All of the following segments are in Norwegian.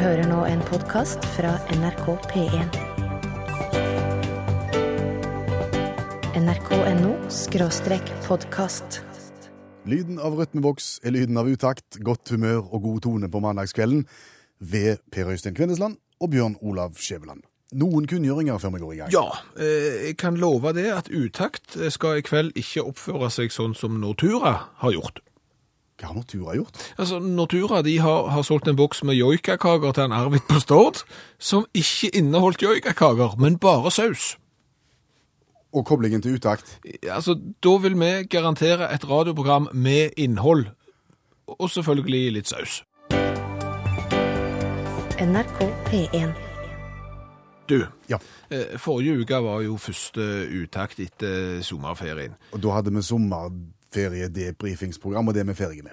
hører nå en podkast fra NRK P1. nrk.no skråstrek podkast. Lyden av rytmeboks er lyden av utakt, godt humør og god tone på mandagskvelden ved Per Øystein Kvindesland og Bjørn Olav Skjæveland. Noen kunngjøringer før vi går i gang. Ja, eh, jeg kan love det at Utakt skal i kveld ikke oppføre seg sånn som Nortura har gjort. Hva har Nortura gjort? Altså, Nortura de har, har solgt en boks med joikakaker til en Arvid på Stord, som ikke inneholdt joikakaker, men bare saus. Og koblingen til utakt. Altså, Da vil vi garantere et radioprogram med innhold, og selvfølgelig litt saus. NRK P1. Du, Ja, eh, forrige uke var jo første utakt etter sommerferien. og da hadde vi sommerferie-debrifingsprogram, og det er vi ferdige med.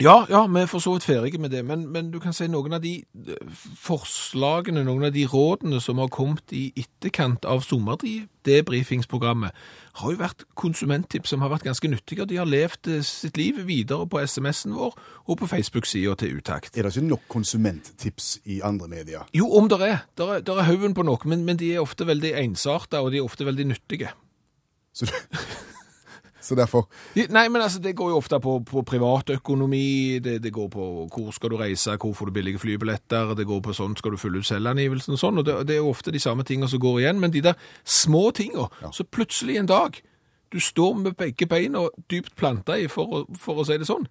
Ja, ja, vi er for så vidt ferdige med det, men, men du kan si noen av de eh, forslagene, noen av de rådene som har kommet i etterkant av sommerdebrifingsprogrammet, har jo vært konsumenttips som har vært ganske nyttige, de har levd eh, sitt liv videre på SMS-en vår og på Facebook-sida til Utakt. Er det ikke nok konsumenttips i andre medier? Jo, om det er. Der er, der er haugen på noe, men, men de er ofte veldig ensarta, og de er ofte veldig nyttige. Så, så derfor Nei, men altså, det går jo ofte på, på privatøkonomi, det, det går på hvor skal du reise, hvor får du billige flybilletter, det går på sånn skal du fylle ut selvangivelsen og sånn, og det, det er jo ofte de samme tingene som går igjen, men de der små tingene, så plutselig en dag, du står med begge beina dypt planta i, for å, for å si det sånn,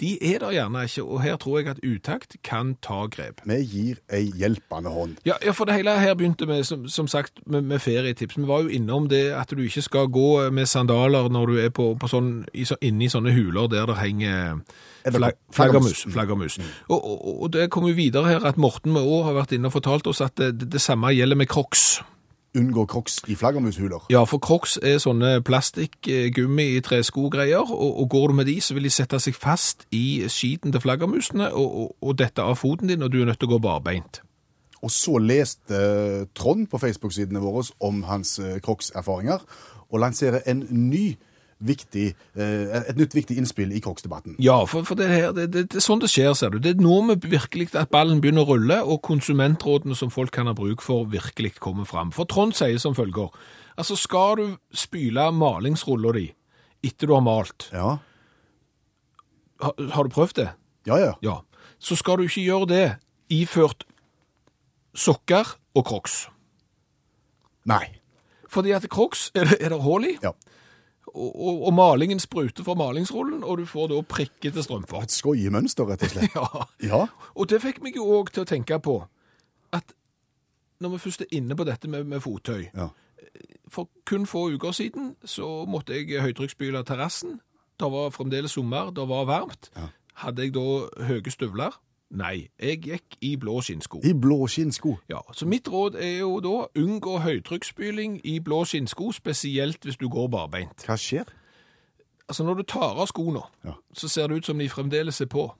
de er der gjerne ikke, og her tror jeg at utakt kan ta grep. vi gir ei hjelpende hånd. Ja, ja, for det hele her begynte vi som, som sagt, med, med ferietips. Vi var jo innom det at du ikke skal gå med sandaler når du er på, på sånn, i, så, inne i sånne huler der det henger flag, flaggermus. flaggermus. Mm. Og, og, og det kom jo videre her at Morten med Å har vært inne og fortalt oss at det, det samme gjelder med crocs. Unngå crocs i flaggermushuler. Ja, for crocs er sånne plastikk, eh, gummi i tresko-greier, og, og går du med de, så vil de sette seg fast i skiten til flaggermusene, og, og, og dette av foten din, og du er nødt til å gå barbeint. Og så leste Trond på Facebook-sidene våre om hans eh, Crocs-erfaringer, og lanserer en ny viktig, eh, et nytt viktig innspill i Crocs-debatten. Ja, for, for det, her, det, det, det er sånn det skjer, ser du. Det er nå vi virkelig at ballen begynner å rulle, og konsumentrådene som folk kan ha bruk for, virkelig kommer fram. For Trond sier som følger, altså skal du spyle malingsrulla di etter du har malt, Ja, har, har du prøvd det? ja, ja. Ja. Så skal du ikke gjøre det iført sokker og crocs. Nei. Fordi at crocs er det, er det hull i, Ja. Og, og, og malingen spruter fra malingsrullen, og du får da prikkete strømper. Et skoiemønster, rett og slett. Ja. Ja. Og det fikk meg jo òg til å tenke på at når vi først er inne på dette med, med fottøy ja. For kun få uker siden så måtte jeg høytrykksspyle terrassen. Det var fremdeles sommer, det var varmt. Ja. Hadde jeg da høye støvler? Nei, jeg gikk i blå skinnsko. I blå skinnsko. Ja, Så mitt råd er jo da unngå høytrykksspyling i blå skinnsko, spesielt hvis du går barbeint. Hva skjer? Altså Når du tar av skoene, Ja. så ser det ut som de fremdeles er på.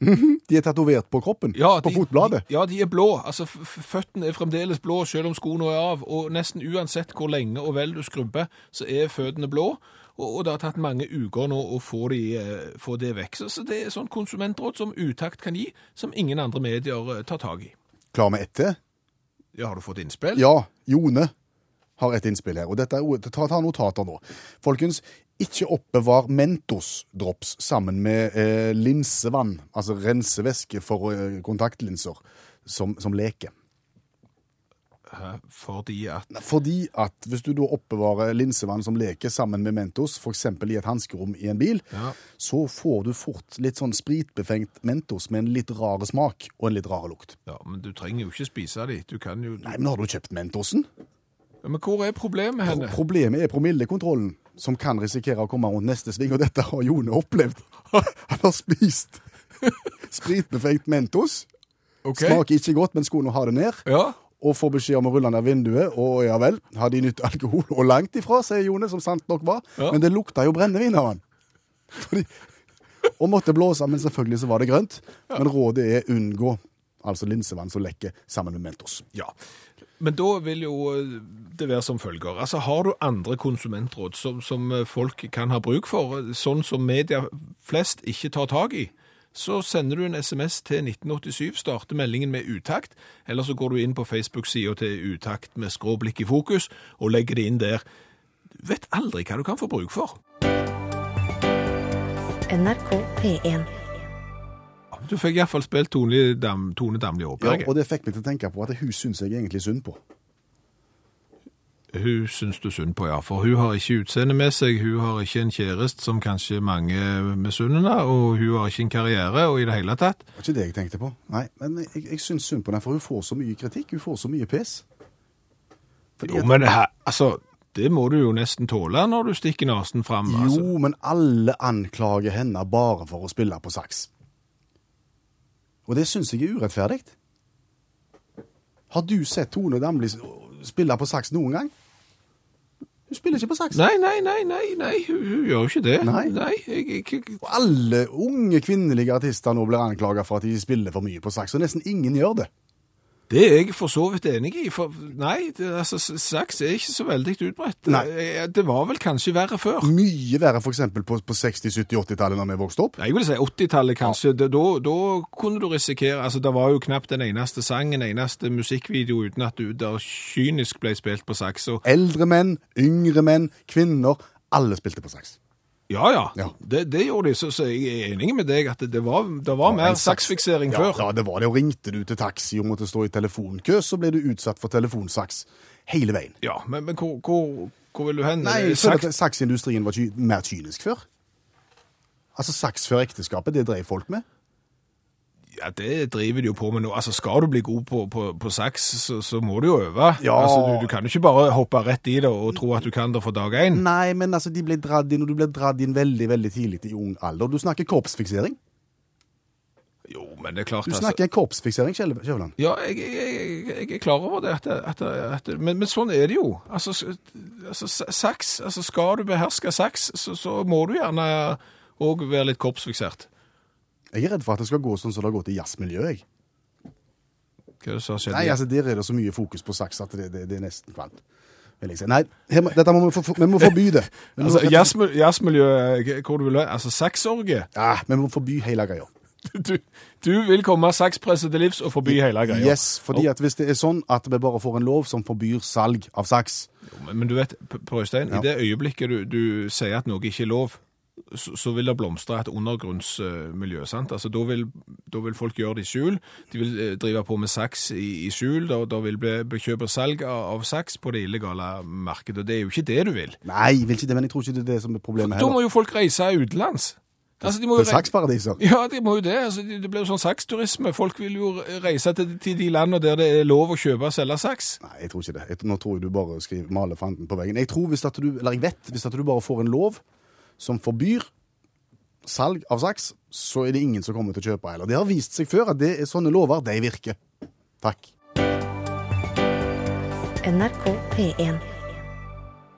De er tatovert på kroppen? Ja, på de, fotbladet? De, ja, de er blå. Altså, Føttene er fremdeles blå, selv om skoene er av. Og nesten uansett hvor lenge og vel du skrubber, så er føttene blå. Og, og det har tatt mange uker nå å få, de, eh, få det vekk. Så, så det er sånn konsumentråd som Utakt kan gi, som ingen andre medier eh, tar tak i. Klar med ett til? Ja, Har du fått innspill? Ja, Jone har et innspill her, og dette er, ta, ta notater nå. Folkens, ikke oppbevar Mentos-drops sammen med eh, linsevann, altså rensevæske for eh, kontaktlinser, som, som leker. Fordi at Fordi at hvis du da oppbevarer linsevann som leker sammen med Mentos, f.eks. i et hanskerom i en bil, Ja. så får du fort litt sånn spritbefengt Mentos med en litt rar smak og en litt rar lukt. Ja, Men du trenger jo ikke spise de. Du kan jo Nei, men har du kjøpt Mentosen? ja, Men hvor er problemet henne? Problemet er promillekontrollen, som kan risikere å komme rundt neste sving, og dette har Jone opplevd. Han har spist spritbefengt Mentos, Ok. smaker ikke godt, men skulle nå ha det ned, Ja. Og får beskjed om å rulle ned vinduet, og ja vel, har de nytt alkohol, og langt ifra, sier Jone, som sant nok var, Ja. men det lukta jo brennevin av han. Fordi, og måtte blåse, men selvfølgelig så var det grønt. Men rådet er unngå altså linsevann som lekker sammen med Mentos. Ja. Men da vil jo det være som følger. Altså, har du andre konsumentråd som, som folk kan ha bruk for, sånn som media flest ikke tar tak i, så sender du en SMS til 1987, starter meldingen med utakt, eller så går du inn på Facebook-sida til utakt med skråblikk i fokus, og legger det inn der. Du vet aldri hva du kan få bruk for. NRK P1. Du fikk iallfall spilt Tone, Dam, Tone Damli Ja, og det fikk meg til å tenke på at hun syns jeg egentlig synd på. Hun syns du synd på, ja. For hun har ikke utseende med seg, hun har ikke en kjæreste som kanskje mange misunner og hun har ikke en karriere, og i det hele tatt. Det var ikke det jeg tenkte på. Nei, men jeg, jeg syns synd på henne, for hun får så mye kritikk. Hun får så mye pes. Fordi Jo, men her, altså, det må du jo nesten tåle når du stikker nasen fram. Altså. Jo, men alle anklager henne bare for å spille på saks. Og det syns jeg er urettferdig. Har du sett Tone Damli spille på saks noen gang? Hun spiller ikke på saks. Nei, nei, nei, nei, nei, hun, hun gjør jo ikke det. Nei. jeg, jeg, jeg, Og alle unge kvinnelige artister nå blir anklaga for at de spiller for mye på saks, og nesten ingen gjør det. Det er jeg for så vidt enig i, for nei, det, altså, saks er ikke så veldig utbredt. Nei. Eh, Det var vel kanskje verre før. Mye verre f.eks. på, på 60-, 70-, 80-tallet, når vi vokste opp. Jeg vil si 80-tallet kanskje, Da- da, da kunne du risikere, altså det var jo knapt den eneste sangen, eneste musikkvideo uten at du der kynisk ble spilt på saks. Og, Eldre menn, yngre menn, kvinner. Alle spilte på saks. Ja, ja, Ja. Det, det gjorde de, så, så jeg er enig med deg at det, det var, det var mer saksfiksering ja, før. Ja, det var det. Og ringte du til taxi og måtte stå i telefonkø, så ble du utsatt for telefonsaks hele veien. Ja, men, men hvor, hvor, hvor vil du hen? Nei, Eh, jeg føler at saksindustrien var ikke mer kynisk før. Altså, saks før ekteskapet, det drev folk med. Ja, det driver de jo på med nå. Altså, skal du bli god på, på, på saks, så, så må du jo øve. Ja. Altså, du, du kan jo ikke bare hoppe rett i det og tro at du kan det fra dag én. Nei, men altså, de ble dratt inn, og du ble dratt inn veldig, veldig tidlig i ung alder. Du snakker korpsfiksering. Jo, men det er klart, Du altså. snakker korpsfiksering, Kjøvland. Ja, jeg, jeg, jeg, er klar over det, at, at, at, men, men sånn er det jo. Altså, altså, saks, altså skal du beherske saks, så, så må du gjerne òg være litt korpsfiksert. Jeg er redd for at det skal gå sånn som det har gått i jazzmiljøet. Hva er det som har skjedd? Nei, altså, der er det så mye fokus på saks at det, det, det er nesten kvalmt. Si. Nei, må- dette må vi, for, vi må forby det. Vi må, altså, jazzmil- jazzmiljøet, hvor du vil være, altså sexorgie? ja, vi må forby hele greia. Du, du vil komme sakspresset til livs og forby hele greia. Yes, fordi at hvis det er sånn at vi bare får en lov som forbyr salg av saks Men, men du vet, Per Øystein, Ja. i det øyeblikket du, du sier at noe ikke er lov, så, så vil det blomstre et undergrunnsmiljø. sant? Altså, da vil, da vil folk gjøre det i skjul. De vil eh, drive på med saks i, i skjul. Da, da vil bli bli kjøp og salg av, av saks på det illegale markedet. og Det er jo ikke det du vil. Nei, jeg vil ikke det, men jeg tror ikke det er det som er problemet Da må jo folk reise utenlands. Altså, de må jo re- saksparadiser. Ja, de må jo det. Altså, det det blir jo sånn saksturisme. Folk vil jo reise til, til de landene der det er lov å kjøpe og selge saks. Nei, jeg tror ikke det. Jeg, nå tror jeg du bare skriver, maler fanden på veggen. Jeg tror hvis at du, eller jeg vet, hvis at du bare får en lov som forbyr salg av saks, så er det ingen som kommer til å kjøpe heller. Det har vist seg før at det er sånne lover, de virker. Takk. NRK P1.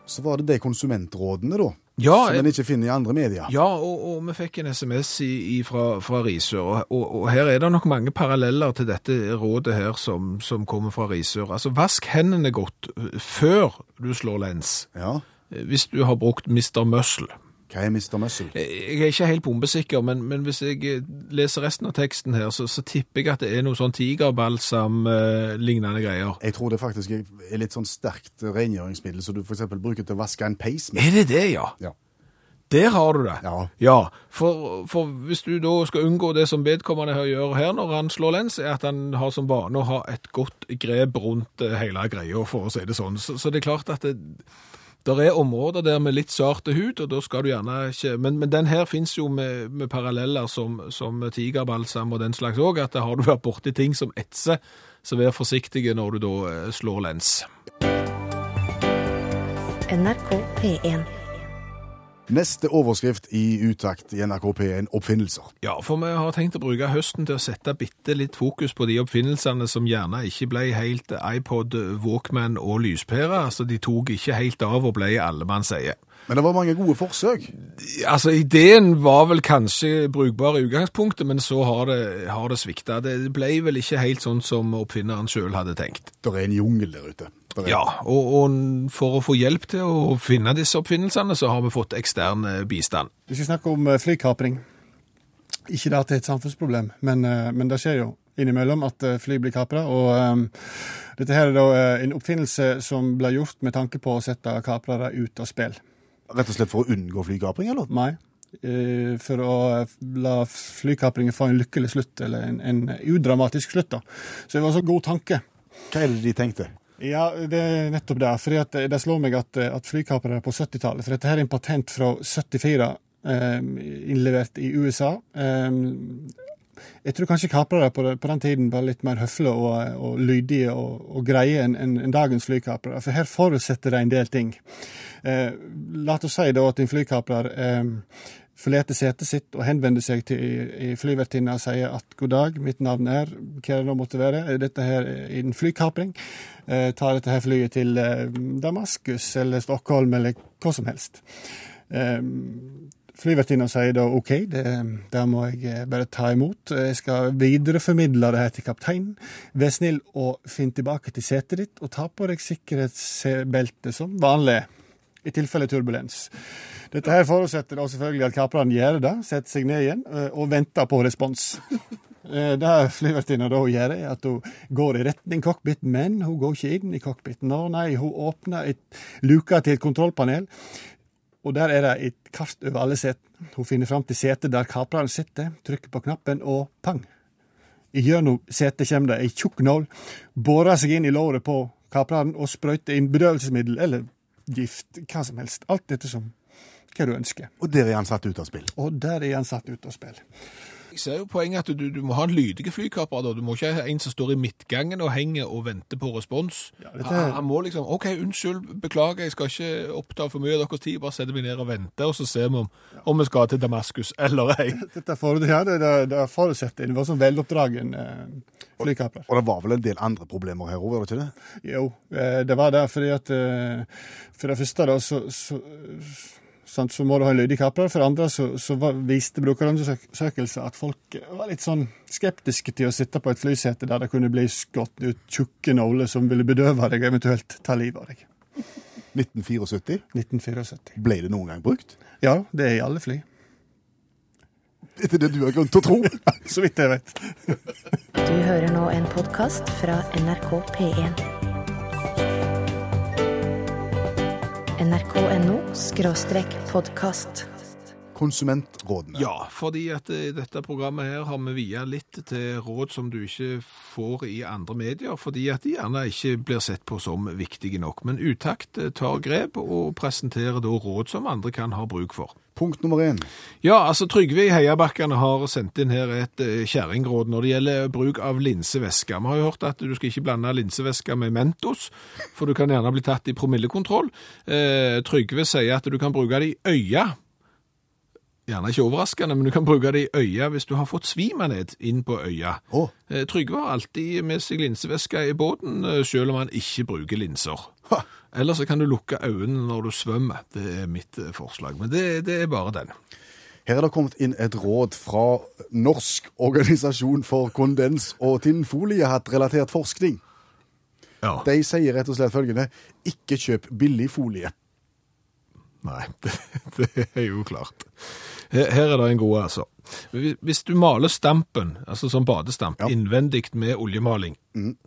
Så var det de konsumentrådene, da. Ja, som en ikke finner i andre medier. Ja, og, og vi fikk en SMS i, i fra, fra Risør, og, og, og her er det nok mange paralleller til dette rådet her som, som kommer fra Risør. Altså, vask hendene godt før du slår lens, Ja. eh, hvis du har brukt Mr. Muscle. Hva er Mr. Muscle? Jeg er ikke helt bombesikker, men, men hvis jeg eh, leser resten av teksten her, så, så tipper jeg at det er noe sånn tigerbalsam-lignende greier. Jeg tror det faktisk er litt sånn sterkt rengjøringsmiddel som du f.eks. bruker til å vaske en peis med. Er det det, ja? Ja. Der har du det. Ja. for, for hvis du da skal unngå det som vedkommende gjør her når han slår lens, er at han har som vane å ha et godt grep rundt eh, hele greia, for å si det sånn. Så, så det er klart at det, der er områder der med litt sarte hud, og da skal du gjerne ikke Men, men den her fins jo med, med paralleller som, som tigerbalsam og den slags òg, at har du vært borti ting som etser, så vær forsiktig når du da eh, slår lens. NRK P1. Neste overskrift i utakt i NRK P1 oppfinnelser. Ja, for vi har tenkt å bruke høsten til å sette bitte litt fokus på de oppfinnelsene som gjerne ikke ble helt iPod, Walkman og lyspære. Altså, de tok ikke helt av og ble allemannseie. Men det var mange gode forsøk. Altså, ideen var vel kanskje brukbar i utgangspunktet, men så har det, har det svikta. Det ble vel ikke helt sånn som oppfinneren sjøl hadde tenkt. Det er en jungel der ute. Ja, og, og for å få hjelp til å finne disse oppfinnelsene, så har vi fått ekstern eh, bistand. Vi skal snakke om eh, flykapring. ikke det at det er et samfunnsproblem, men, eh, men det skjer jo innimellom at fly blir kapra. Og um, dette her er da en oppfinnelse som ble gjort med tanke på å sette kaprere ut av spill. Rett og slett for å unngå flykapring, eller? Nei. eh, For å la flykapringen få en lykkelig slutt, eller en, en udramatisk slutt. da. Så det var en så god tanke. Hva er det de tenkte? Ja, det er nettopp det. fordi at Det slår meg at, at flykapere på 70-tallet For dette her er en patent fra 74, eh, innlevert i USA. Eh, jeg tror kanskje kaprere på, på den tiden var litt mer høflige og, og lydige og, og greie enn en, enn dagens flykaprere. For her forutsetter det en del ting. Eh, la oss si da at en flykaprer eh, forlater setet sitt og henvender seg til flyvertinna og sier at god dag, mitt navn er hva det nå måtte være, er dette her er en flykapring. Eh, tar dette her flyet til eh, Damaskus eller Stockholm eller hva som helst. Eh, Flyvertinna sier da OK, det, det må jeg eh, bare ta imot. Jeg skal videreformidle det her til kapteinen. Vær snill og finn tilbake til setet ditt, og ta på deg sikkerhetsbeltet som vanlig. I tilfelle turbulens. Dette her forutsetter da selvfølgelig at kaprene gjør det, setter seg ned igjen eh, og venter på respons. Eh, Det flyvertinna da gjør, er at hun går i retning cockpit, men hun går ikke inn i cockpiten. Å nei, hun åpner et luka til et kontrollpanel, og der er det et kart over alle setene. Hun finner fram til setet der kapreren sitter, trykker på knappen, og pang! Gjennom setet kommer det ei tjukk nål, borer seg inn i låret på kapreren og sprøyter inn bedøvelsesmiddel eller gift, hva som helst. Alt dette som hva du ønsker. Og der er han satt ut av spill. Og der er han satt ut av spill. Jeg ser jo poenget at du, du må ha en lydig flykaper. da. Du må ikke ha en som står i midtgangen og henger og venter på respons. Ja, dette- han, han må liksom OK, unnskyld, beklager, jeg skal ikke oppta for mye av deres tid. Bare sette meg ned og vente, og så ser vi om, om vi skal til Damaskus eller ei. Dette for, ja, det, det, det forutsetter en var sånn veloppdragen eh, flykaprer. Og det var vel en del andre problemer her òg, var det ikke det? Jo, eh, det var det fordi at eh, For det første da, så, så, sant, så må du ha en lydig kaprer. For det andre så, så viste brukerundersøkelser at folk var litt sånn skeptiske til å sitte på et flysete der det kunne bli skutt ut tjukke nåler som ville bedøve deg, eventuelt ta livet av deg. 1974. 1974. Ble det noen gang brukt? Ja, det er i alle fly. Etter det du har grunn til å tro. Så vidt jeg vet. Du hører nå en podkast fra NRK P1. nrk.no podkast. Konsumentrådene. Ja, fordi at eh, dette programmet her har vi via litt til råd som du ikke får i andre medier, fordi at de gjerne ikke blir sett på som viktige nok. Men Utakt eh, tar grep og presenterer da råd som andre kan ha bruk for. Punkt nummer én. Ja, altså Trygve i Heiabakkene har sendt inn her et eh, kjerringråd når det gjelder bruk av linsevæske. Vi har jo hørt at du skal ikke blande linsevæske med Mentos, for du kan gjerne bli tatt i promillekontroll. Eh, Trygve sier at du kan bruke det i øya. Gjerne ikke overraskende, men du kan bruke det i øya hvis du har fått svimaned inn på øya. Eh, Trygve har alltid med seg linseveske i båten, eh, selv om han ikke bruker linser. Ha. Eller så kan du lukke øynene når du svømmer. Det er mitt eh, forslag. Men det, det er bare den. Her er det kommet inn et råd fra Norsk organisasjon for kondens- og tinnfoliehattrelatert forskning. Ja. De sier rett og slett følgende ikke kjøp billig folie. Nei, det, det er jo klart. Her, her er det en god, altså. Hvis- du maler stampen, altså som badestamp, Ja. innvendig med oljemaling,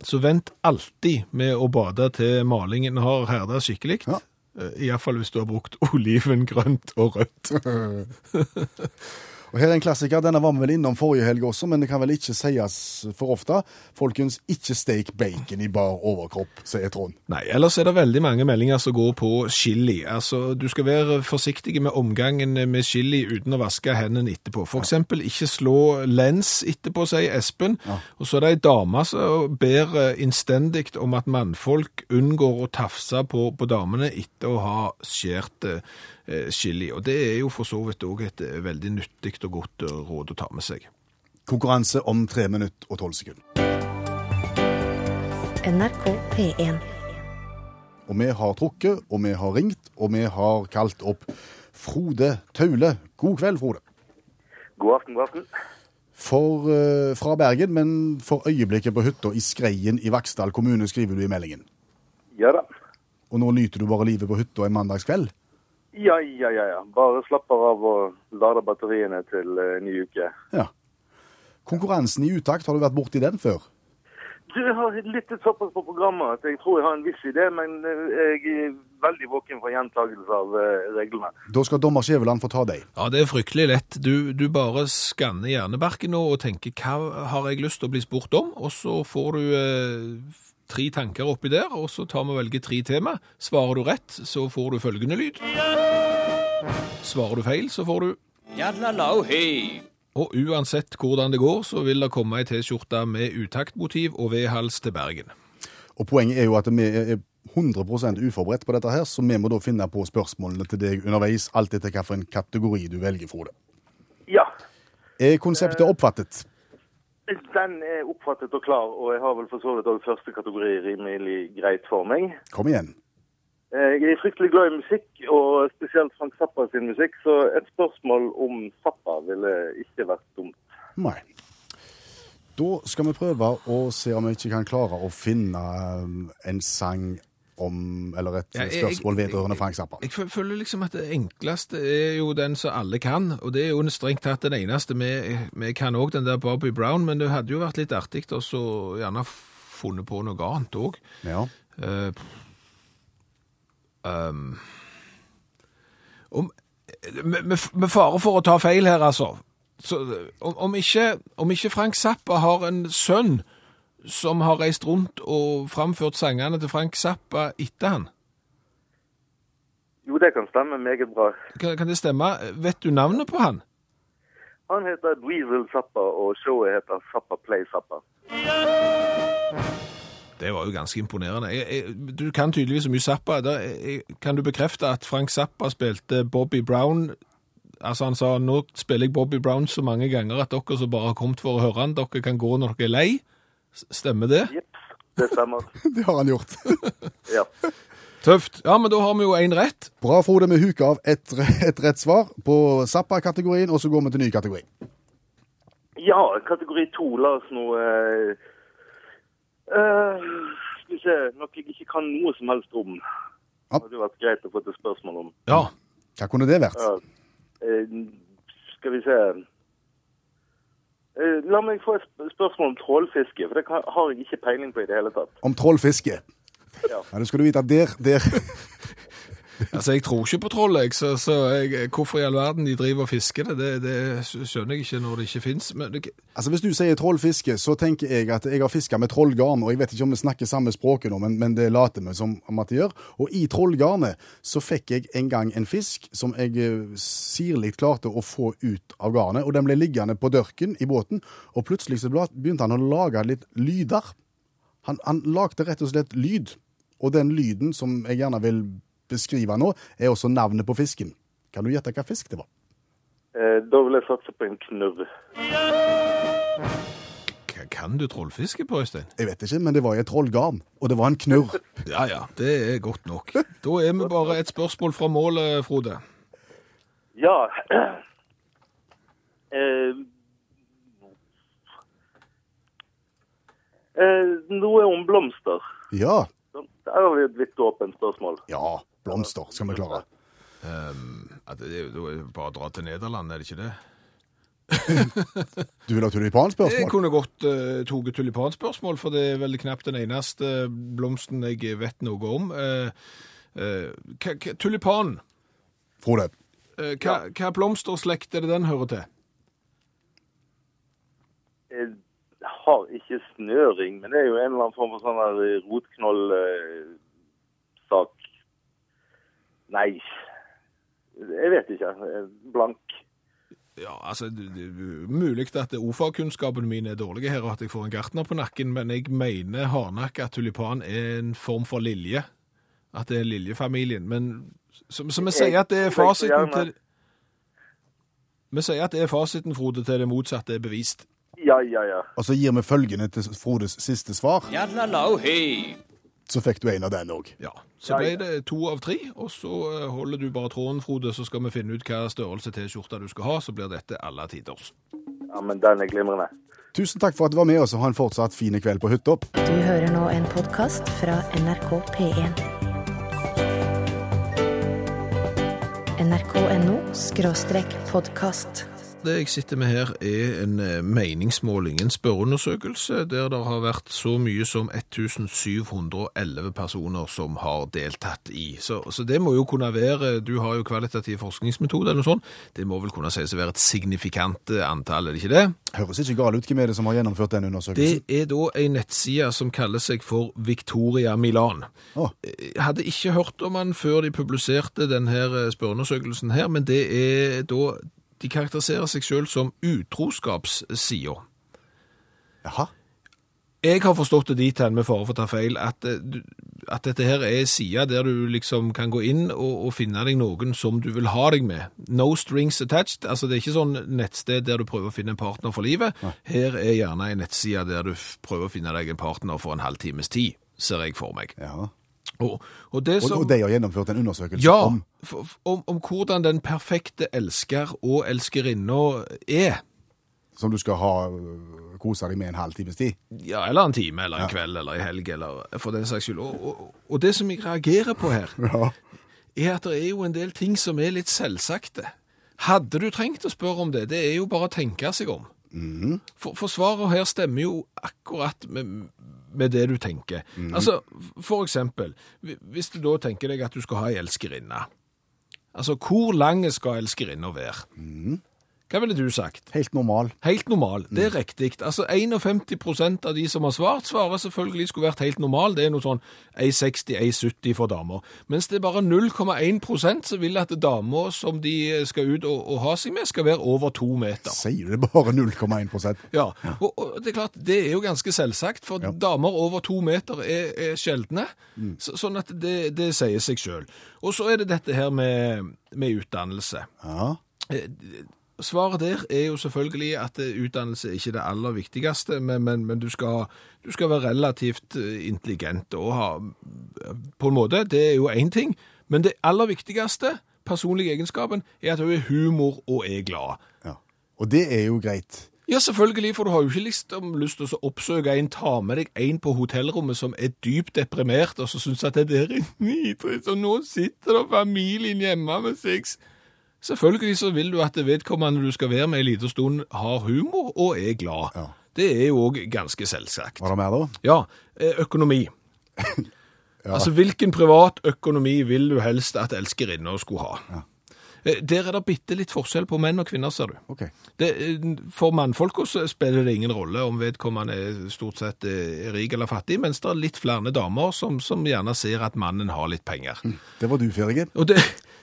så vent alltid med å bade til malingen har herda skikkelig. Ja. Eh, Iallfall hvis du har brukt oliven grønt og rødt. Og her er en klassiker. Denne var vi vel innom forrige helg også, men det kan vel ikke sies for ofte. Folkens, ikke steik bacon i bar overkropp, sier Trond. Nei, ellers er det veldig mange meldinger som går på chili. Altså, du skal være forsiktig med omgangen med chili uten å vaske hendene etterpå. For eksempel ikke slå lens etterpå, sier Espen. Og så er det ei dame som ber eh, innstendig om at mannfolk unngår å tafse på, på damene etter å ha skjært eh, chili. Og det er jo for så vidt òg et eh, veldig nyttig og godt eh, råd å ta med seg. Konkurranse om tre minutter og tolv sekunder. NRK P1. Og vi har trukket, og vi har ringt, og vi har kalt opp Frode Taule. God kveld, Frode. God aften, god aften. For, uh, fra Bergen, men for øyeblikket på hytta i Skreien i Vaksdal kommune, skriver du i meldingen. Ja da. Og nå nyter du bare livet på hytta en mandagskveld? Ja, ja, ja. ja. Bare slapper av og lader batteriene til uh, ny uke. Ja. Konkurransen i utakt, har du vært borti den før? Du, Jeg har lyttet såpass på programmet at jeg tror jeg har en viss idé, men eh, jeg er veldig våken for gjentagelse av eh, reglene. Da skal dommer Skjæveland få ta deg. Ja, det er fryktelig lett. Du, du bare skanner hjernebarken nå og tenker hva har jeg lyst til å bli spurt om, og så får du eh, tre tanker oppi der, og så tar vi og velger tre tema. Svarer du rett, så får du følgende lyd. Svarer du feil, så får du Og uansett hvordan det går, så vil det komme ei T-skjorte med utaktmotiv og vedhals til Bergen. Og poenget er jo at vi er 100% uforberedt på dette her, så vi må da finne på spørsmålene til deg underveis, alt etter hvilken kategori du velger, Frode. Ja, Er konseptet oppfattet? Den er oppfattet og klar, og jeg har vel for så vidt òg første kategori rimelig greit for meg. Kom igjen. Eh, Jeg er fryktelig glad i musikk, og spesielt Frank Zappa sin musikk, så et spørsmål om Zappa ville ikke vært dumt. Nei. Da skal vi prøve å se om vi ikke kan klare å finne um, en sang om Eller et Ja, jeg- spørsmål vedrørende Frank Zappa. Jeg jeg føler liksom at det enkleste er jo den som alle kan, og det er jo strengt tatt den eneste. Vi, kan òg den der Bobby Brown, men det hadde jo vært litt artig å så gjerne funnet på noe annet òg. Ja. Uh, um, om, med, med fare for å ta feil her, altså. Så, om, om, ikke, om ikke Frank Zappa har en sønn som har reist rundt og framført sangene til Frank Zappa etter han, Jo, det kan stemme meget bra. kan, kan det stemme? Vet du navnet på han? Han heter Dweezil Zappa, og showet heter Zappa Play Zappa. Det var jo ganske imponerende. Jeg, jeg, du kan tydeligvis så mye Zappa. Da, jeg, kan du bekrefte at Frank Zappa spilte Bobby Brown Altså Han sa nå spiller jeg Bobby Brown så mange ganger at dere som bare har kommet for å høre han, dere kan gå når dere er lei. Stemmer det? Jepp, det stemmer. Det har han gjort. Ja. Tøft. Ja, men da har vi jo én rett. Bra, Frode. Vi huker av et, et rett svar på Zappa-kategorien, og så går vi til ny kategori. ja, kategori to. La oss nå eh, eh, Skal vi se Noe jeg ikke kan noe som helst om. Ja. Det hadde vært greit å få et spørsmål om. Ja. Hva kunne det vært? Ja. Eh, skal vi se La meg få et spørsmål om trålfiske, for det har jeg ikke peiling på i det hele tatt. Om trollfiske. Ja. Ja, det skal du vite at der, der Altså, Jeg tror ikke på troll, jeg, så, så jeg, hvorfor i all verden de driver og fisker det, det, det skjønner jeg ikke når det ikke fins. Det, Altså Hvis du sier trollfiske, så tenker jeg at jeg har fiska med trollgarn. Og jeg vet ikke om vi snakker samme språket nå, men, men det later vi som om at de gjør. Og i trollgarnet så fikk jeg en gang en fisk som jeg eh, sirlig klarte å få ut av garnet. Og den ble liggende på dørken i båten, og plutselig så begynte han å lage litt lyder. Han, han lagde rett og slett lyd. Og den lyden som jeg gjerne vil beskrive nå, er også navnet på fisken. Kan du gjette hva fisk det var? Eh, da vil jeg satse på en knurr. Hva kan du trollfiske på, Øystein? Jeg vet ikke, men det var i et trollgarn, og det var en knurr. Ja ja, det er godt nok. Da er vi bare et spørsmål fra målet, Frode. Ja eh, eh, Noe om blomster. Ja, Der har vi et litt åpent spørsmål. ja, blomster skal vi klare. Um, det er jo bare å dra til Nederland, er det ikke det? Du vil ha tulipanspørsmål? Jeg kunne godt uh, tatt tulipanspørsmål, for det er veldig knapt den eneste blomsten jeg vet noe om. Uh, eh, hva- tulipan, Frode, Uh, hva, hva blomsterslekt er det den hører til? Jeg har ikke snøring, men det er jo en eller annen form for sånn rotknollsak rotknoll-sak. Nei, jeg vet ikke. Blank. Ja, altså, mulig at ordfagkunnskapen min er dårlig her, og at jeg får en gartner på nakken, men jeg mener hardnakka tulipan er en form for lilje. At det er liljefamilien. Men som så vi sier at det er fasiten til Vi sier at det er fasiten, Frode, til det motsatte er bevist. Ja, ja, ja. og så gir vi følgende til Frodes siste svar. Så fikk du en av den òg. Ja, Så ble det to av tre, og så eh, holder du bare tråden, Frode, så skal vi finne ut hva størrelse T-skjorte du skal ha, så blir dette alle tiders. ja men den er glimrende. Tusen takk for at du var med oss, og ha en fortsatt fin kveld på hytta. Du hører nå en podkast fra NRK P1. nrk.no podkast. Det jeg sitter med her er en eh, meningsmåling, en spørreundersøkelse, der det har vært så mye som 1711 personer som har deltatt i. Så, så det må jo kunne være, du har jo kvalitativ forskningsmetode eller noe sånt, det må vel kunne sies å være et signifikant eh, antall, er det ikke det? Høres ikke galt ut. Hvem er det som har gjennomført den undersøkelsen? Det er da en nettside som kaller seg for Victoria Milan. Oh. Jeg hadde ikke hørt om den før de publiserte denne spørreundersøkelsen her, men det er da De karakteriserer seg selv som utroskapssida. Jaha. Jeg har forstått det dit hen, med fare for å ta feil, at, eh, at dette her er sida der du liksom kan gå inn og, og finne deg noen som du vil ha deg med. No strings attached. Altså det er ikke sånn nettsted der du prøver å finne en partner for livet. Her er gjerne en nettside der du prøver å finne deg en partner for en halvtimes tid, ser jeg for meg. Ja. Og, og det som... og de har gjennomført en undersøkelse Ja, om om, om hvordan den perfekte elsker og elskerinna er. som du skal ha øh, kose deg med en halv times tid. Ja, eller en time, eller en kveld, eller en helg, eller for den saks skyld. Og, og, det som jeg reagerer på her, Ja. er at det er jo en del ting som er litt selvsagte. Hadde du trengt å spørre om det? Det er jo bare å tenke seg om. For, for svaret her stemmer jo akkurat med, med det du tenker. Altså, for eksempel, hvis du da tenker deg at du skal ha ei elskerinne. Altså, hvor lang skal elskerinna være? Hva ville du sagt? Helt normal. Helt normal, det er riktig. Altså 51% av de som har svart, svarer selvfølgelig skulle vært helt normal. Det er noe sånn 1,60-1,70 for damer. Mens det er bare 0,1% som vil at damer som de skal ut og, og ha seg med, skal være over to meter. Sier det bare 0,1% Ja, og, og det er klart, det er jo ganske selvsagt, for damer over to meter er, er sjeldne. Så, sånn at det, det sier seg sjøl. Og så er det dette her med, med utdannelse. Ja. Svaret der er jo selvfølgelig at eh, utdannelse er ikke det aller viktigste, men, men, men du, skal, du skal være relativt eh, intelligent og ha På en måte, det er jo én ting, men det aller viktigste, personlige egenskapen, er at du er humor og er glad. ja. Og det er jo greit. Ja, selvfølgelig, for du har jo ikke liksom lyst til å oppsøke en, ta med deg en på hotellrommet som er dypt deprimert, og så syns at det der er nitrist, og nå sitter da familien hjemme med sex. Selvfølgelig så vil du at det vedkommende du skal være med en liten stund, har humor og er glad. Ja. Det er jo òg ganske selvsagt. Var det mer da? Ja, Økonomi. økonomi. Altså, hvilken privat økonomi vil du helst at elskerinna skulle ha? Ja. Der er det bitte litt forskjell på menn og kvinner, ser du. Okay. Det, eh, for mannfolk så spiller det ingen rolle om vedkommende er stort sett eh, er rik eller fattig, mens det er litt flere damer som, som gjerne ser at mannen har litt penger. Det var du, Ferge. Og det,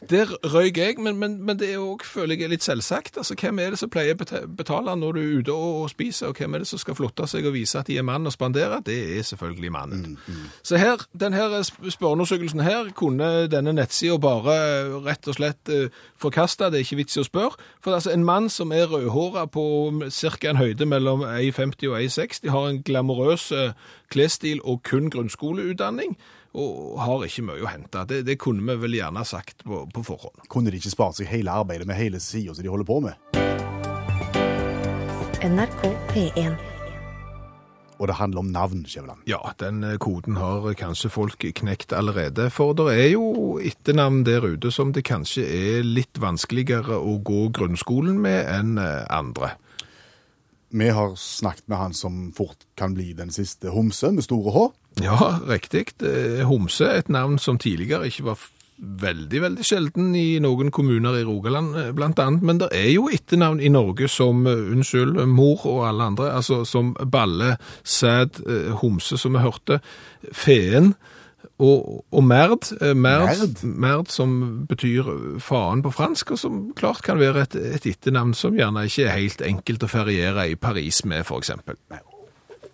der røyk jeg, men, men, men det er også, føler jeg, litt selvsagt. Altså, Hvem er det som pleier å betale når du er ute og, og spiser, og hvem er det som skal flotte seg og vise at de er mann og spandere? Det er selvfølgelig mannen. Så her, denne spørreundersøkelsen her kunne denne nettsida bare eh, rett og slett eh, forkaste. Det er ikke vits i å spørre. For altså, en mann som er rødhåra på ca. en høyde mellom 1,50 og 1,60, har en glamorøs eh, klesstil og kun grunnskoleutdanning, og har ikke mye å hente. Det, det kunne vi vel gjerne sagt på, på forhånd. Kunne de ikke spart seg hele arbeidet med hele sida som de holder på med? NRK P1. Og det handler om navn, Skjæveland. Ja, den eh, koden har kanskje folk knekt allerede, for det er jo etternavn der ute som det kanskje er litt vanskeligere å gå grunnskolen med enn eh, andre. Vi har snakket med han som fort kan bli den siste homse med store H. Ja, riktig. Homse et navn som tidligere ikke var veldig, veldig sjelden i noen kommuner i Rogaland, eh, blant annet. Men det er jo etternavn i Norge som, eh, unnskyld, mor og alle andre, altså som Balle, Sæd, eh, Homse, som vi hørte, Feen og, og Merd. eh, Merd, Merd? Merd som betyr faen på fransk, og som klart kan være et, et etternavn som gjerne ikke er helt enkelt å feriere i Paris med, eksempel.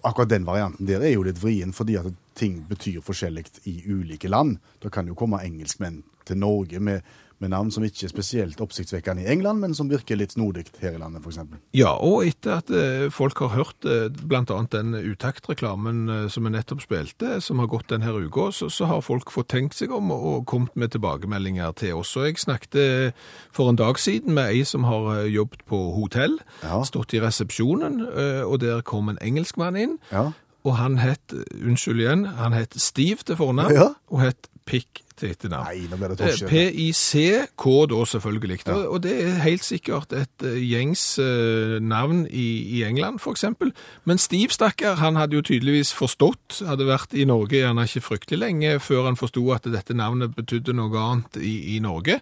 Akkurat den varianten der er jo litt vrien, fordi at ting betyr forskjellig i ulike land. Da kan jo komme engelskmenn til Norge med, med navn som ikke er spesielt oppsiktsvekkende i England, men som virker litt snodig her i landet, f.eks. Ja, og etter at eh, folk har hørt bl.a. blant annet den utaktreklamen eh, som vi nettopp spilte, som har gått denne uka, så, så har folk fått tenkt seg om og, kommet med tilbakemeldinger til oss. Og jeg snakket eh, for en dag siden med ei som har eh, jobbet på hotell, Ja. stått i resepsjonen, eh, og der kom en engelskmann inn, Ja. og han het, unnskyld igjen, han het Steve til fornavn, Ja. og het Pick til etternavn. Nei, nå blir det Eh. PICK da selvfølgelig, og, og det er helt sikkert et eh, gjengs eh, navn i, i England eksempel. Men Steve stakkar, han hadde jo tydeligvis forstått, hadde vært i Norge gjerne ikke fryktelig lenge før han forsto at dette navnet betydde noe annet i, i Norge.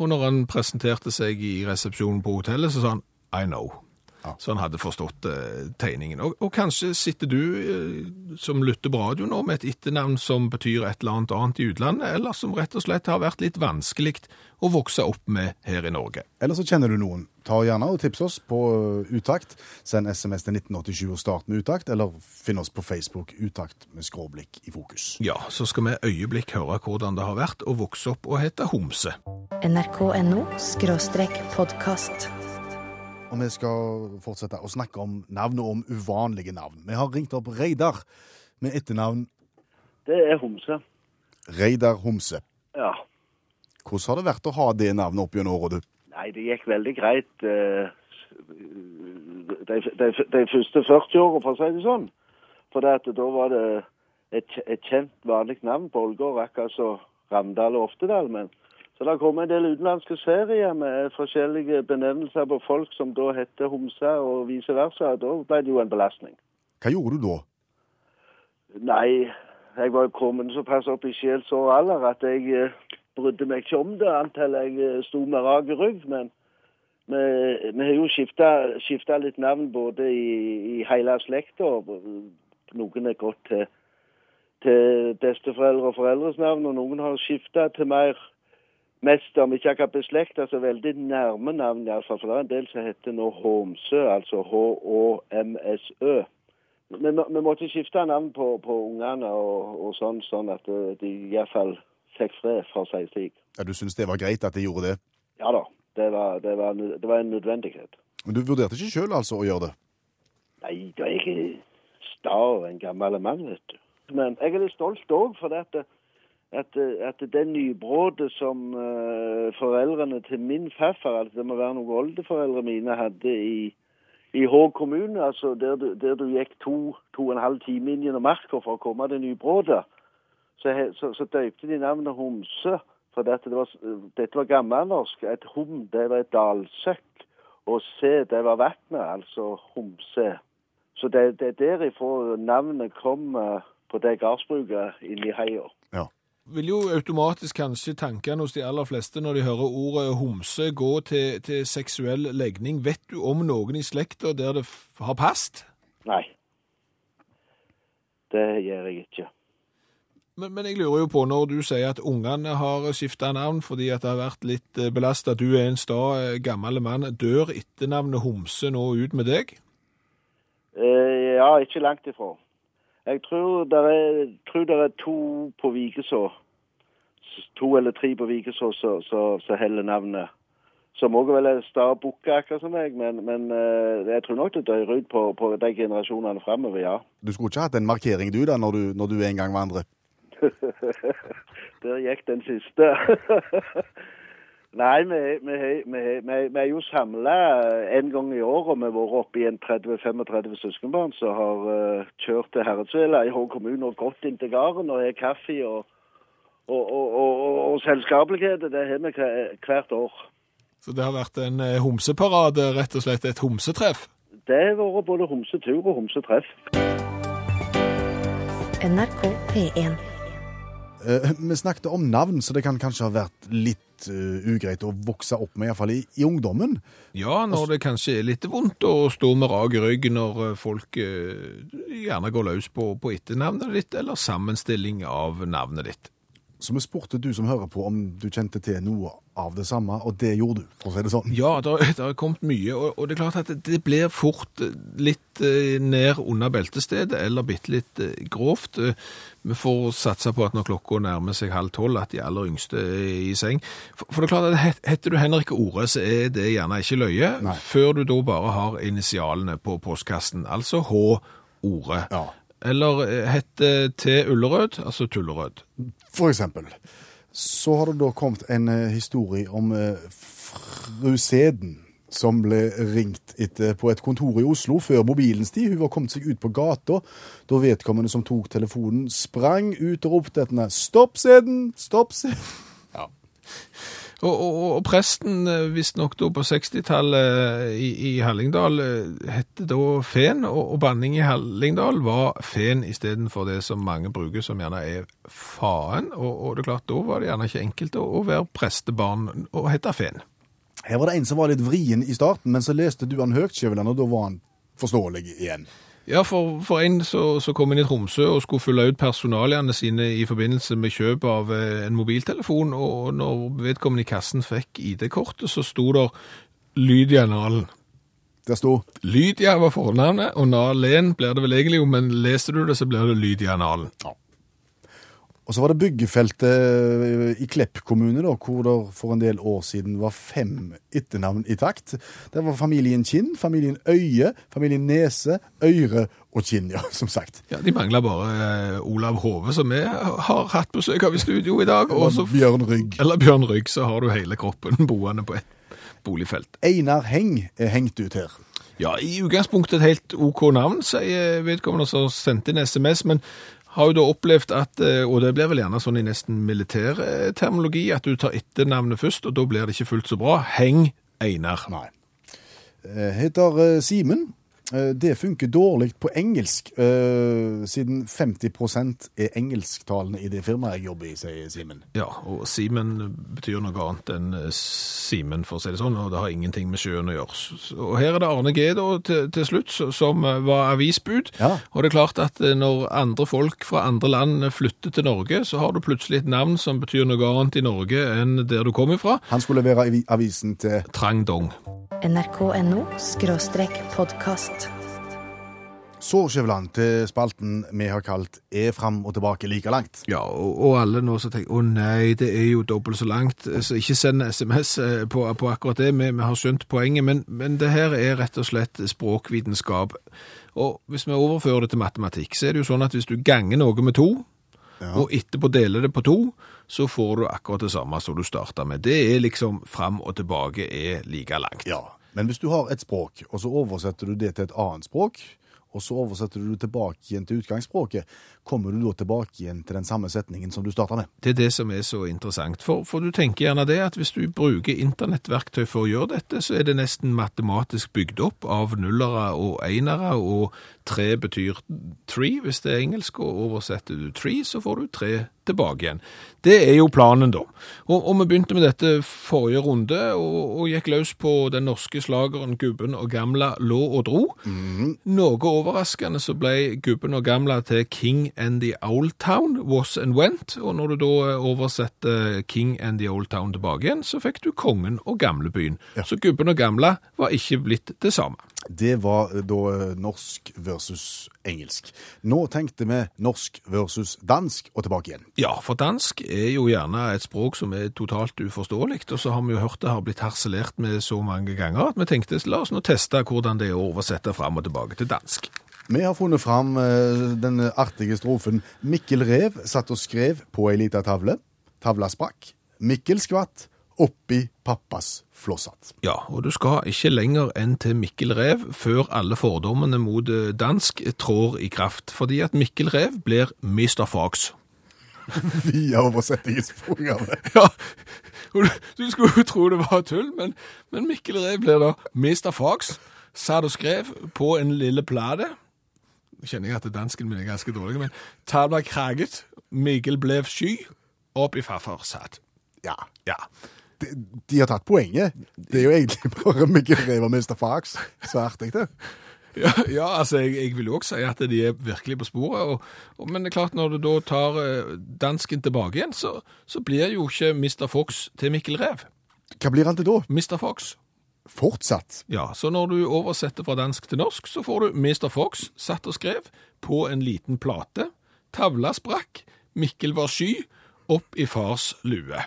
Og når han presenterte seg i resepsjonen på hotellet, så sa han I know. Ja. Så han hadde forstått eh, tegningen. Og, og kanskje sitter du eh, som lytter på radio nå med et etternavn som betyr et eller annet annet i utlandet, eller som rett og slett har vært litt vanskelig å vokse opp med her i Norge. Eller så kjenner du noen. Ta gjerne og tips oss på uh, Utakt. Send SMS til 1987 og start med Utakt, eller finn oss på Facebook Utakt med skråblikk i fokus. Ja, så skal vi øyeblikk høre hvordan det har vært å vokse opp og hete Homse. nrk.no podkast. Og vi skal fortsette å snakke om navn og om uvanlige navn. Vi har ringt opp Reidar med etternavn Det er homse. Reidar Homse. Ja. Hvordan har det vært å ha det navnet opp gjennom året, du? Nei, det gikk veldig greit eh, de, de, de første 40 årene, for å si det sånn. For da var det et, et kjent, vanlig navn på Ålgård, akkurat som Ramdal og Oftedal. Men så det kom en del utenlandske serier med forskjellige benevnelser på folk som da heter Homse, og vice versa. Da ble det jo en belastning. Hva gjorde du da? Nei, jeg var jo kommet såpass opp i sjelsår alder at jeg eh, brydde meg ikke om det antall jeg eh, sto med rak rygg. Men vi, har jo skifta litt navn både i, i hele slekta. Noen er gått til, til besteforeldre og foreldres navn, og noen har skifta til mer mest om ikke akkurat beslekta, så veldig nærme navn Altså, For det er en del som heter nå Homsø, altså H-Å-M-S-Ø. Vi, vi måtte skifte navn på, på ungene og, og sånn, sånn at eh, de iallfall fikk fred for seg slik. Ja, du syns det var greit at de gjorde det? Ja da, det var, det var, det var en nødvendighet. Men du vurderte ikke sjøl altså å gjøre det? Nei, da er jeg sta og en gammel mann, vet du. Men jeg er litt stolt òg, for det at, at, at det nybrådet som uh, foreldrene til min farfar, altså det må være noen oldeforeldre mine, hadde i, i Hå kommune, altså der du, der du gikk to, to og en halv time inn gjennom marka for å komme til nybrådet, så, så, så døypte de navnet Homse. For dette, det var, dette var gammelnorsk. Et hum, det var et dalsøkk. Og se, det var vannet, altså Homse. Så det, det er derifra navnet kom eh, på det gardsbruket inni heia. Vil jo automatisk kanskje tankene hos de aller fleste når de hører ordet homse gå til, til seksuell legning. Vet du om noen i slekta der det har passet? Nei. Det gjør jeg ikke. Men, men jeg lurer jo på, når du sier at ungene har skifta navn fordi at det har vært litt belasta, du er en sta eh, gammel mann, dør etternavnet Homse nå ut med deg? Eh, ja, ikke langt ifra. Jeg tror det er, tror det er to på Vikeså. To eller tre på Vikeså som så, så heller navnet. Som òg vel er sta bukke, akkurat som meg. Men, men eh, jeg tror nok det dør ut på, på de generasjonene framover, ja. Du skulle ikke hatt en markering du da, når du, når du en gang vandrer? Der gikk den siste. Nei, vi, vi, vi, vi, vi er jo samla en gang i året. Vi har vært oppe i en 30-35 søskenbarn som har uh, kjørt til Herredsvela i Hå kommune og gått inn til gården og har kaffe og, og, og, og, og, og selskapeligheter. Det har vi hvert år. Så det har vært en eh, homseparade, rett og slett et homsetreff? Det har vært både homsetur og homsetreff. NRK P1. Uh, vi snakket om navn, så det kan kanskje ha vært litt eh, ugreit å vokse opp med, iallfall i, i ungdommen. Ja, når det kanskje er litt vondt å stå med rak rygg når eh, folk eh, gjerne går løs på, på etternavnet ditt, eller sammenstilling av navnet ditt. Så vi spurte du som hører på om du kjente til noe av det samme, og det gjorde du, for å si det sånn. Ja, det har- kommet mye, og, og det er klart at det, det blir fort eh, litt eh, ned under beltestedet, eller bitte litt eh, grovt. Vi får satse på at når klokka nærmer seg halv tolv, at de aller yngste er i seng. For, for det er klart at het- heter du Henrik Ore, så er det gjerne ikke løye, Nei. før du da bare har initialene på postkassen, altså H. Ore. Ja. Eller heter T. Ullerød, altså Tullerød. For eksempel. Så har det da kommet en eh, historie om eh, fru Seden. som ble ringt etter på et kontor i Oslo før mobilens tid. Hun var kommet seg ut på gata da vedkommende som tok telefonen, sprang ut og ropte etter henne 'Stopp sæden! Stopp sæden!' Ja. Og, og, og presten, eh, visstnok da på 60-tallet i, i Hallingdal, het hette da Fen, og, og banning i Hallingdal var Fen istedenfor det som mange bruker, som gjerne er faen. Og, og det er klart, da var det gjerne ikke enkelt å, å være prestebarn og hete Fen. Her var det en som var litt vrien i starten, men så leste du han høyt, Skjæveland, og da var han forståelig igjen. Ja, for, for en som kom inn i Tromsø og skulle fylle ut personaliene sine i forbindelse med kjøp av eh, en mobiltelefon, og når vedkommende i kassen fikk ID-kortet, så sto der Lydia Nalen. Der sto Lydia var fornavnet, og Nalen blir det vel egentlig, jo, men leser du det, så blir det Lydia Nalen. Og så var det byggefeltet i Klepp kommune, da, hvor det for en del år siden var fem etternavn i takt. Det var familien Kinn, familien Øye, familien Nese, Øyre og Kinn, ja, som sagt. Ja, De mangler bare eh, Olav Hove, som vi har hatt besøk av i studio i dag. Og så, Bjørn Rygg. eller Bjørn Rygg, så har du hele kroppen boende på et boligfelt. Einar Heng er hengt ut her. Ja, i utgangspunktet et helt OK navn, sier vedkommende som sendte en SMS, men har jo da opplevd at, eh, og det blir vel gjerne sånn i nesten militær terminologi, at du tar etternavnet først, og da blir det ikke fullt så bra. Heng Einar. Nei. Eh, Heter eh, Simen. Eh, Det funker dårlig på engelsk, eh, siden 50% er engelsktalende i det firmaet jeg jobber i, sier Simen. Ja, og Simen betyr noe annet enn eh, Simen, for å si det sånn, og det har ingenting med sjøen å gjøre. Og her er det Arne G da, til, til slutt, som var avisbud. Ja. Og det er klart at når andre folk fra andre land flytter til Norge, så har du plutselig et navn som betyr noe annet i Norge enn der du kommer fra. Han skulle levere avisen til Trang Dong. nrk.no skråstrek podkast. Så, Skjæveland, til spalten vi har kalt Er fram og tilbake like langt. Ja, og, og alle nå som tenker, å nei, det er jo dobbelt så langt, så ikke send sms eh, på, på akkurat det, vi, vi har skjønt poenget, men, men det her er rett og slett språkvitenskap. Og hvis vi overfører det til matematikk, så er det jo sånn at hvis du ganger noe med to, og etterpå deler det på to, så får du akkurat det samme som du starta med. Det er liksom fram og tilbake er like langt. Ja, Men hvis du har et språk, og så oversetter du det til et annet språk, og så oversetter du tilbake igjen til utgangsspråket, kommer du da tilbake igjen til den samme setningen som du starta med? Det er det som er så interessant. For, for du tenker gjerne det at hvis du bruker internettverktøy for å gjøre dette, så er det nesten matematisk bygd opp av nullere og einere, og tre betyr tree hvis det er engelsk, og oversetter du tree, så får du tre tilbake igjen. Det er jo planen da. Og, og vi begynte med dette forrige runde, og, og gikk løs på den norske slageren Gubben og Gamla lå og dro. Noe overraskende så ble Gubben og Gamla til King and the Old Town, was and went, og når du da eh, oversetter King and the Old Town tilbake igjen, så fikk du Kongen og Gamlebyen. Så Gubben og Gamla var ikke blitt det samme. Det var eh, da eh, norsk versus engelsk. Nå tenkte vi norsk versus dansk og tilbake igjen. Ja, for dansk er jo gjerne et språk som er totalt uforståelig, og så har vi jo hørt det har blitt harselert med så mange ganger at vi tenkte la oss nå teste hvordan det er å oversette fram og tilbake til dansk. Vi har funnet fram eh, den artige strofen Mikkel Rev satt og skrev på ei lita tavle. Tavla sprakk. Mikkel skvatt oppi pappas flosshatt. Ja, og du skal ikke lenger enn til Mikkel Rev før alle fordommene mot eh, dansk trår i kraft, fordi at Mikkel Rev blir Mr. Fox. Via oversettingsprogrammet. Ja, du, du skulle jo tro det var tull, men, men Mikkel Rev blir da Mr. Fox, satt og skrev på en lille plate. Kjenner jeg at dansken min er ganske dårlig, men Tabla kraget, Mikkel ble sky, opp i farfar satt. Ja. Ja. De, de har tatt poenget. Det er jo egentlig bare Mikkel Rev og Mr. Fox. Så artig, det. Ja, ja altså jeg, jeg vil jo også si at de er virkelig på sporet, og, og, men det er klart når du da tar eh, dansken tilbake igjen, så, så blir jo ikke Mr. Fox til Mikkel Rev. Hva blir han til da? Mr. Fox. Fortsatt. Ja, så når du oversetter fra dansk til norsk, så får du Mr. Fox satt og skrev på en liten plate. Tavla sprakk, Mikkel var sky, opp i fars lue.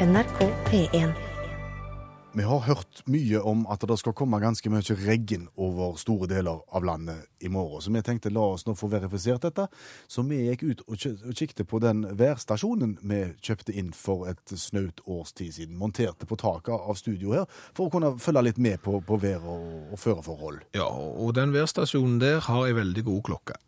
NRK P1. Vi har hørt mye om at det skal komme ganske mye regn over store deler av landet i morgen, så vi tenkte la oss nå få verifisert dette. Så vi gikk ut og og kikket på den værstasjonen vi kjøpte inn for et snaut års tid siden. Monterte på taket av studio her, for å kunne følge litt med på, på vær og, og føreforhold. Ja, og den værstasjonen der har ei veldig god klokke.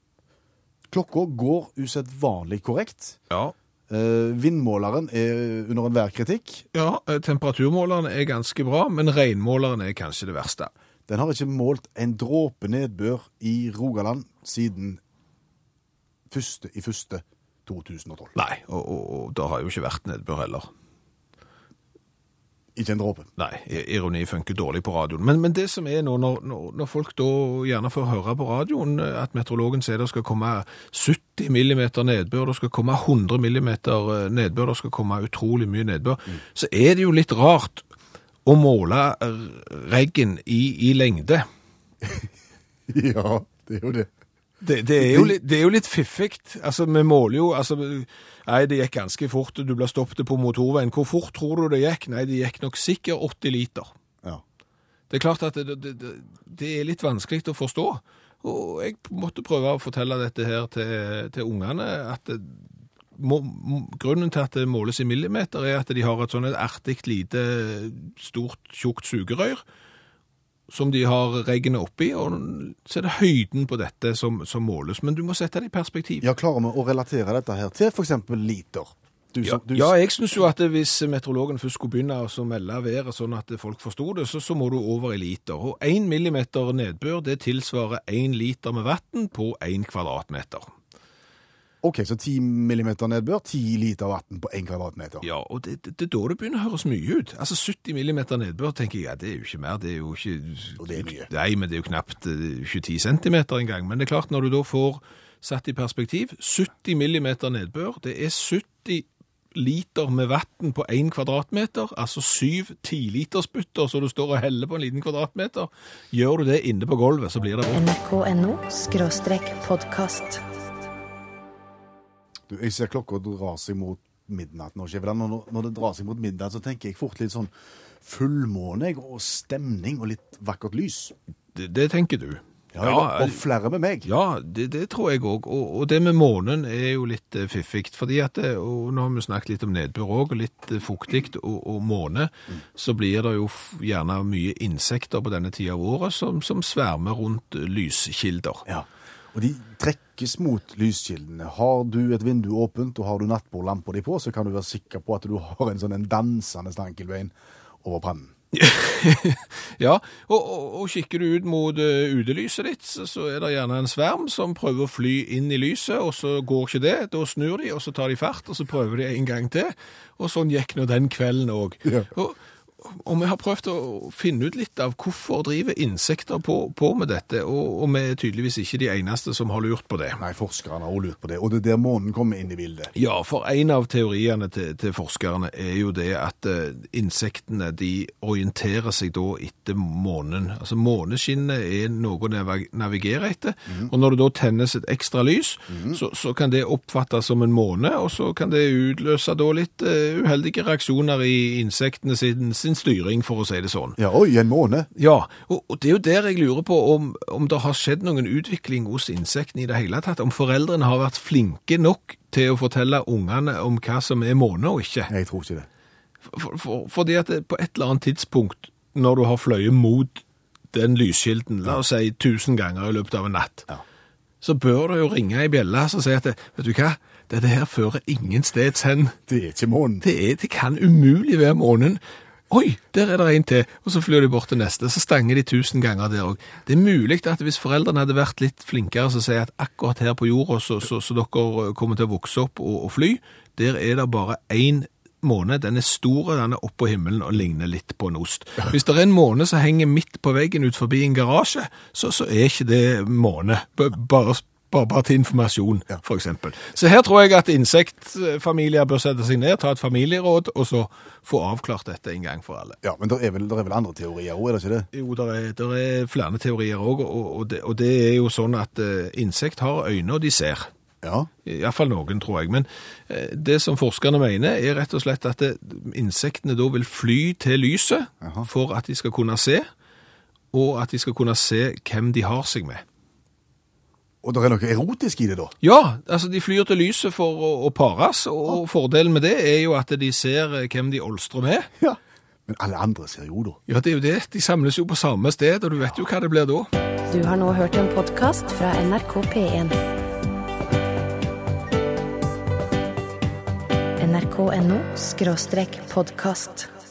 Klokka går usedvanlig korrekt. Ja, vindmåleren er under enhver kritikk. ja eh, temperaturmåleren er ganske bra, men regnmåleren er kanskje det verste. Den har ikke målt en dråpe nedbør i Rogaland siden første i første 2012. Nei, og, og, og det har jo ikke vært nedbør heller. Ikke en dråpe. Nei, ironi funker dårlig på radioen. Men, men det som er nå, når, når, folk da gjerne får høre på radioen eh, at meteorologen sier det skal komme 70 millimeter nedbør, det skal komme 100 millimeter nedbør, det skal komme utrolig mye nedbør, så er det jo litt rart å måle eh, regn i, i lengde. Ja, det er jo det. Det, det, er jo det er jo litt fiffig. Altså, vi måler jo altså, Nei, det gikk ganske fort. Du ble stoppet på motorveien. Hvor fort tror du det gikk? Nei, det gikk nok sikkert 80 liter. Ja. Det er klart at det, det, er litt vanskelig å forstå. Og jeg måtte prøve å fortelle dette her til, til ungene, at må- grunnen til at det måles i millimeter, er at de har et sånn artig lite, stort, tjukt sugerør, som de har regnet oppi, og så er det høyden på dette som, som måles. Men du må sette det i perspektiv. ja, klarer vi å relatere dette her til eksempel liter? Du, Ja, du, ja, jeg syns jo at hvis meteorologen først skulle begynne å melde været sånn at folk forsto det, så, så må du over i liter. Og én millimeter nedbør det tilsvarer én liter med vann på én kvadratmeter. Ok, så 10 millimeter nedbør, 10 liter vann på 1 kvadratmeter. Ja, og det, det, det er da det begynner å høres mye ut. Altså 70 millimeter nedbør, tenker jeg, ja, det er jo ikke mer, det er jo ikke... Og det er mye. Nei, men det er jo knapt eh, 20 centimeter engang. Men det er klart, når du da får satt i perspektiv, 70 millimeter nedbør, det er 70 liter med vatten på én kvadratmeter, altså 7 10-litersbytter, så du står og heller på en liten kvadratmeter. Gjør du det inne på gulvet, så blir det vått. nrk.no podkast. Du, jeg ser klokka drar seg mot midnatt nå, Når, når det drar seg mot midnatt, så tenker jeg fort litt sånn fullmåne og stemning og litt vakkert lys. Det, det tenker du. Ja, og flere med meg. Ja, det, det tror jeg òg. Og, og det med månen er jo litt eh, fiffig. fordi at, og Nå har vi snakket litt om nedbør òg, og litt eh, fuktig og, og måne. Så blir det jo gjerne mye insekter på denne tida av året som, som svermer rundt eh, lyskilder. Ja. Og de trekkes mot lyskildene. Har du et vindu åpent og har du nattbordlampa di på, så kan du være sikker på at du har en sånn en dansende stankelbein over pannen. Ja, og, og, og kikker du ut mot eh, utelyset ditt, så, så er det gjerne en sverm som prøver å fly inn i lyset, og så går ikke det. Da snur de, og så tar de fart, og så prøver de en gang til. Og sånn gikk nå den kvelden òg. Ja. Og, og vi har prøvd å finne ut litt av hvorfor driver insekter på, på med dette, og, og vi er tydeligvis ikke de eneste som har lurt på det. Nei, forskerne har også lurt på det. Og det er der månen kommer inn i bildet. Ja, for en av teoriene til, til forskerne er jo det at uh, insektene de orienterer seg da etter månen. Altså måneskinnet er noe å navigere etter, og når det da tennes et ekstra lys, så, så kan det oppfattes som en måne, og så kan det utløse da litt uh, uheldige reaksjoner i insektene sin, sin styring, for å si det sånn. Ja, og i en måne. Ja, og, og det er jo der jeg lurer på om, om det har skjedd noen utvikling hos insektene i det hele tatt, om foreldrene har vært flinke nok til å fortelle ungene om hva som er måne og ikke. Jeg tror ikke det. For, for, fordi at på et eller annet tidspunkt, når du har fløyet mot den lyskilden, la oss si tusen ganger i løpet av en natt, Ja. så bør det jo ringe i bjelle og si at, det, vet du hva, dette her fører ingen steds hen. Det er ikke månen. Det, er, det kan umulig være månen. Oi, der er det en til. Og så flyr de bort til neste, så stanger de tusen ganger der òg. Det er mulig at hvis foreldrene hadde vært litt flinkere så sier at akkurat her på jorda så, så, så dere kommer til å vokse opp og, og fly, der er det bare én måne. Den er stor, den er oppå himmelen og ligner litt på en ost. Hvis det er en måne som henger midt på veggen ut forbi en garasje, så, så er ikke det måne. Bare, bare, bare til informasjon, Ja. eksempel. Så her tror jeg at insektfamilier bør sette seg ned, ta et familieråd, og så få avklart dette en gang for alle. Ja, men det er vel, der er vel andre teorier òg, er det ikke det? Jo, det er, der er flere teorier òg, og, og, det, og det er jo sånn at uh, insekt har øyne, og de ser. Ja. Iallfall noen, tror jeg. Men eh, det som forskerne mener, er rett og slett at det, insektene da vil fly til lyset Aha. for at de skal kunne se, og at de skal kunne se hvem de har seg med. Og det er noe erotisk i det, da? Ja, altså de flyr til lyset for å, å pares, og fordelen med det er jo at de ser eh, hvem de olstrer med. Ja. Men alle andre ser jo, da. Ja, det er jo det. De samles jo på samme sted, og du vet jo hva det blir da. Du har nå hørt en podkast fra NRK P1. nrk.no podkast.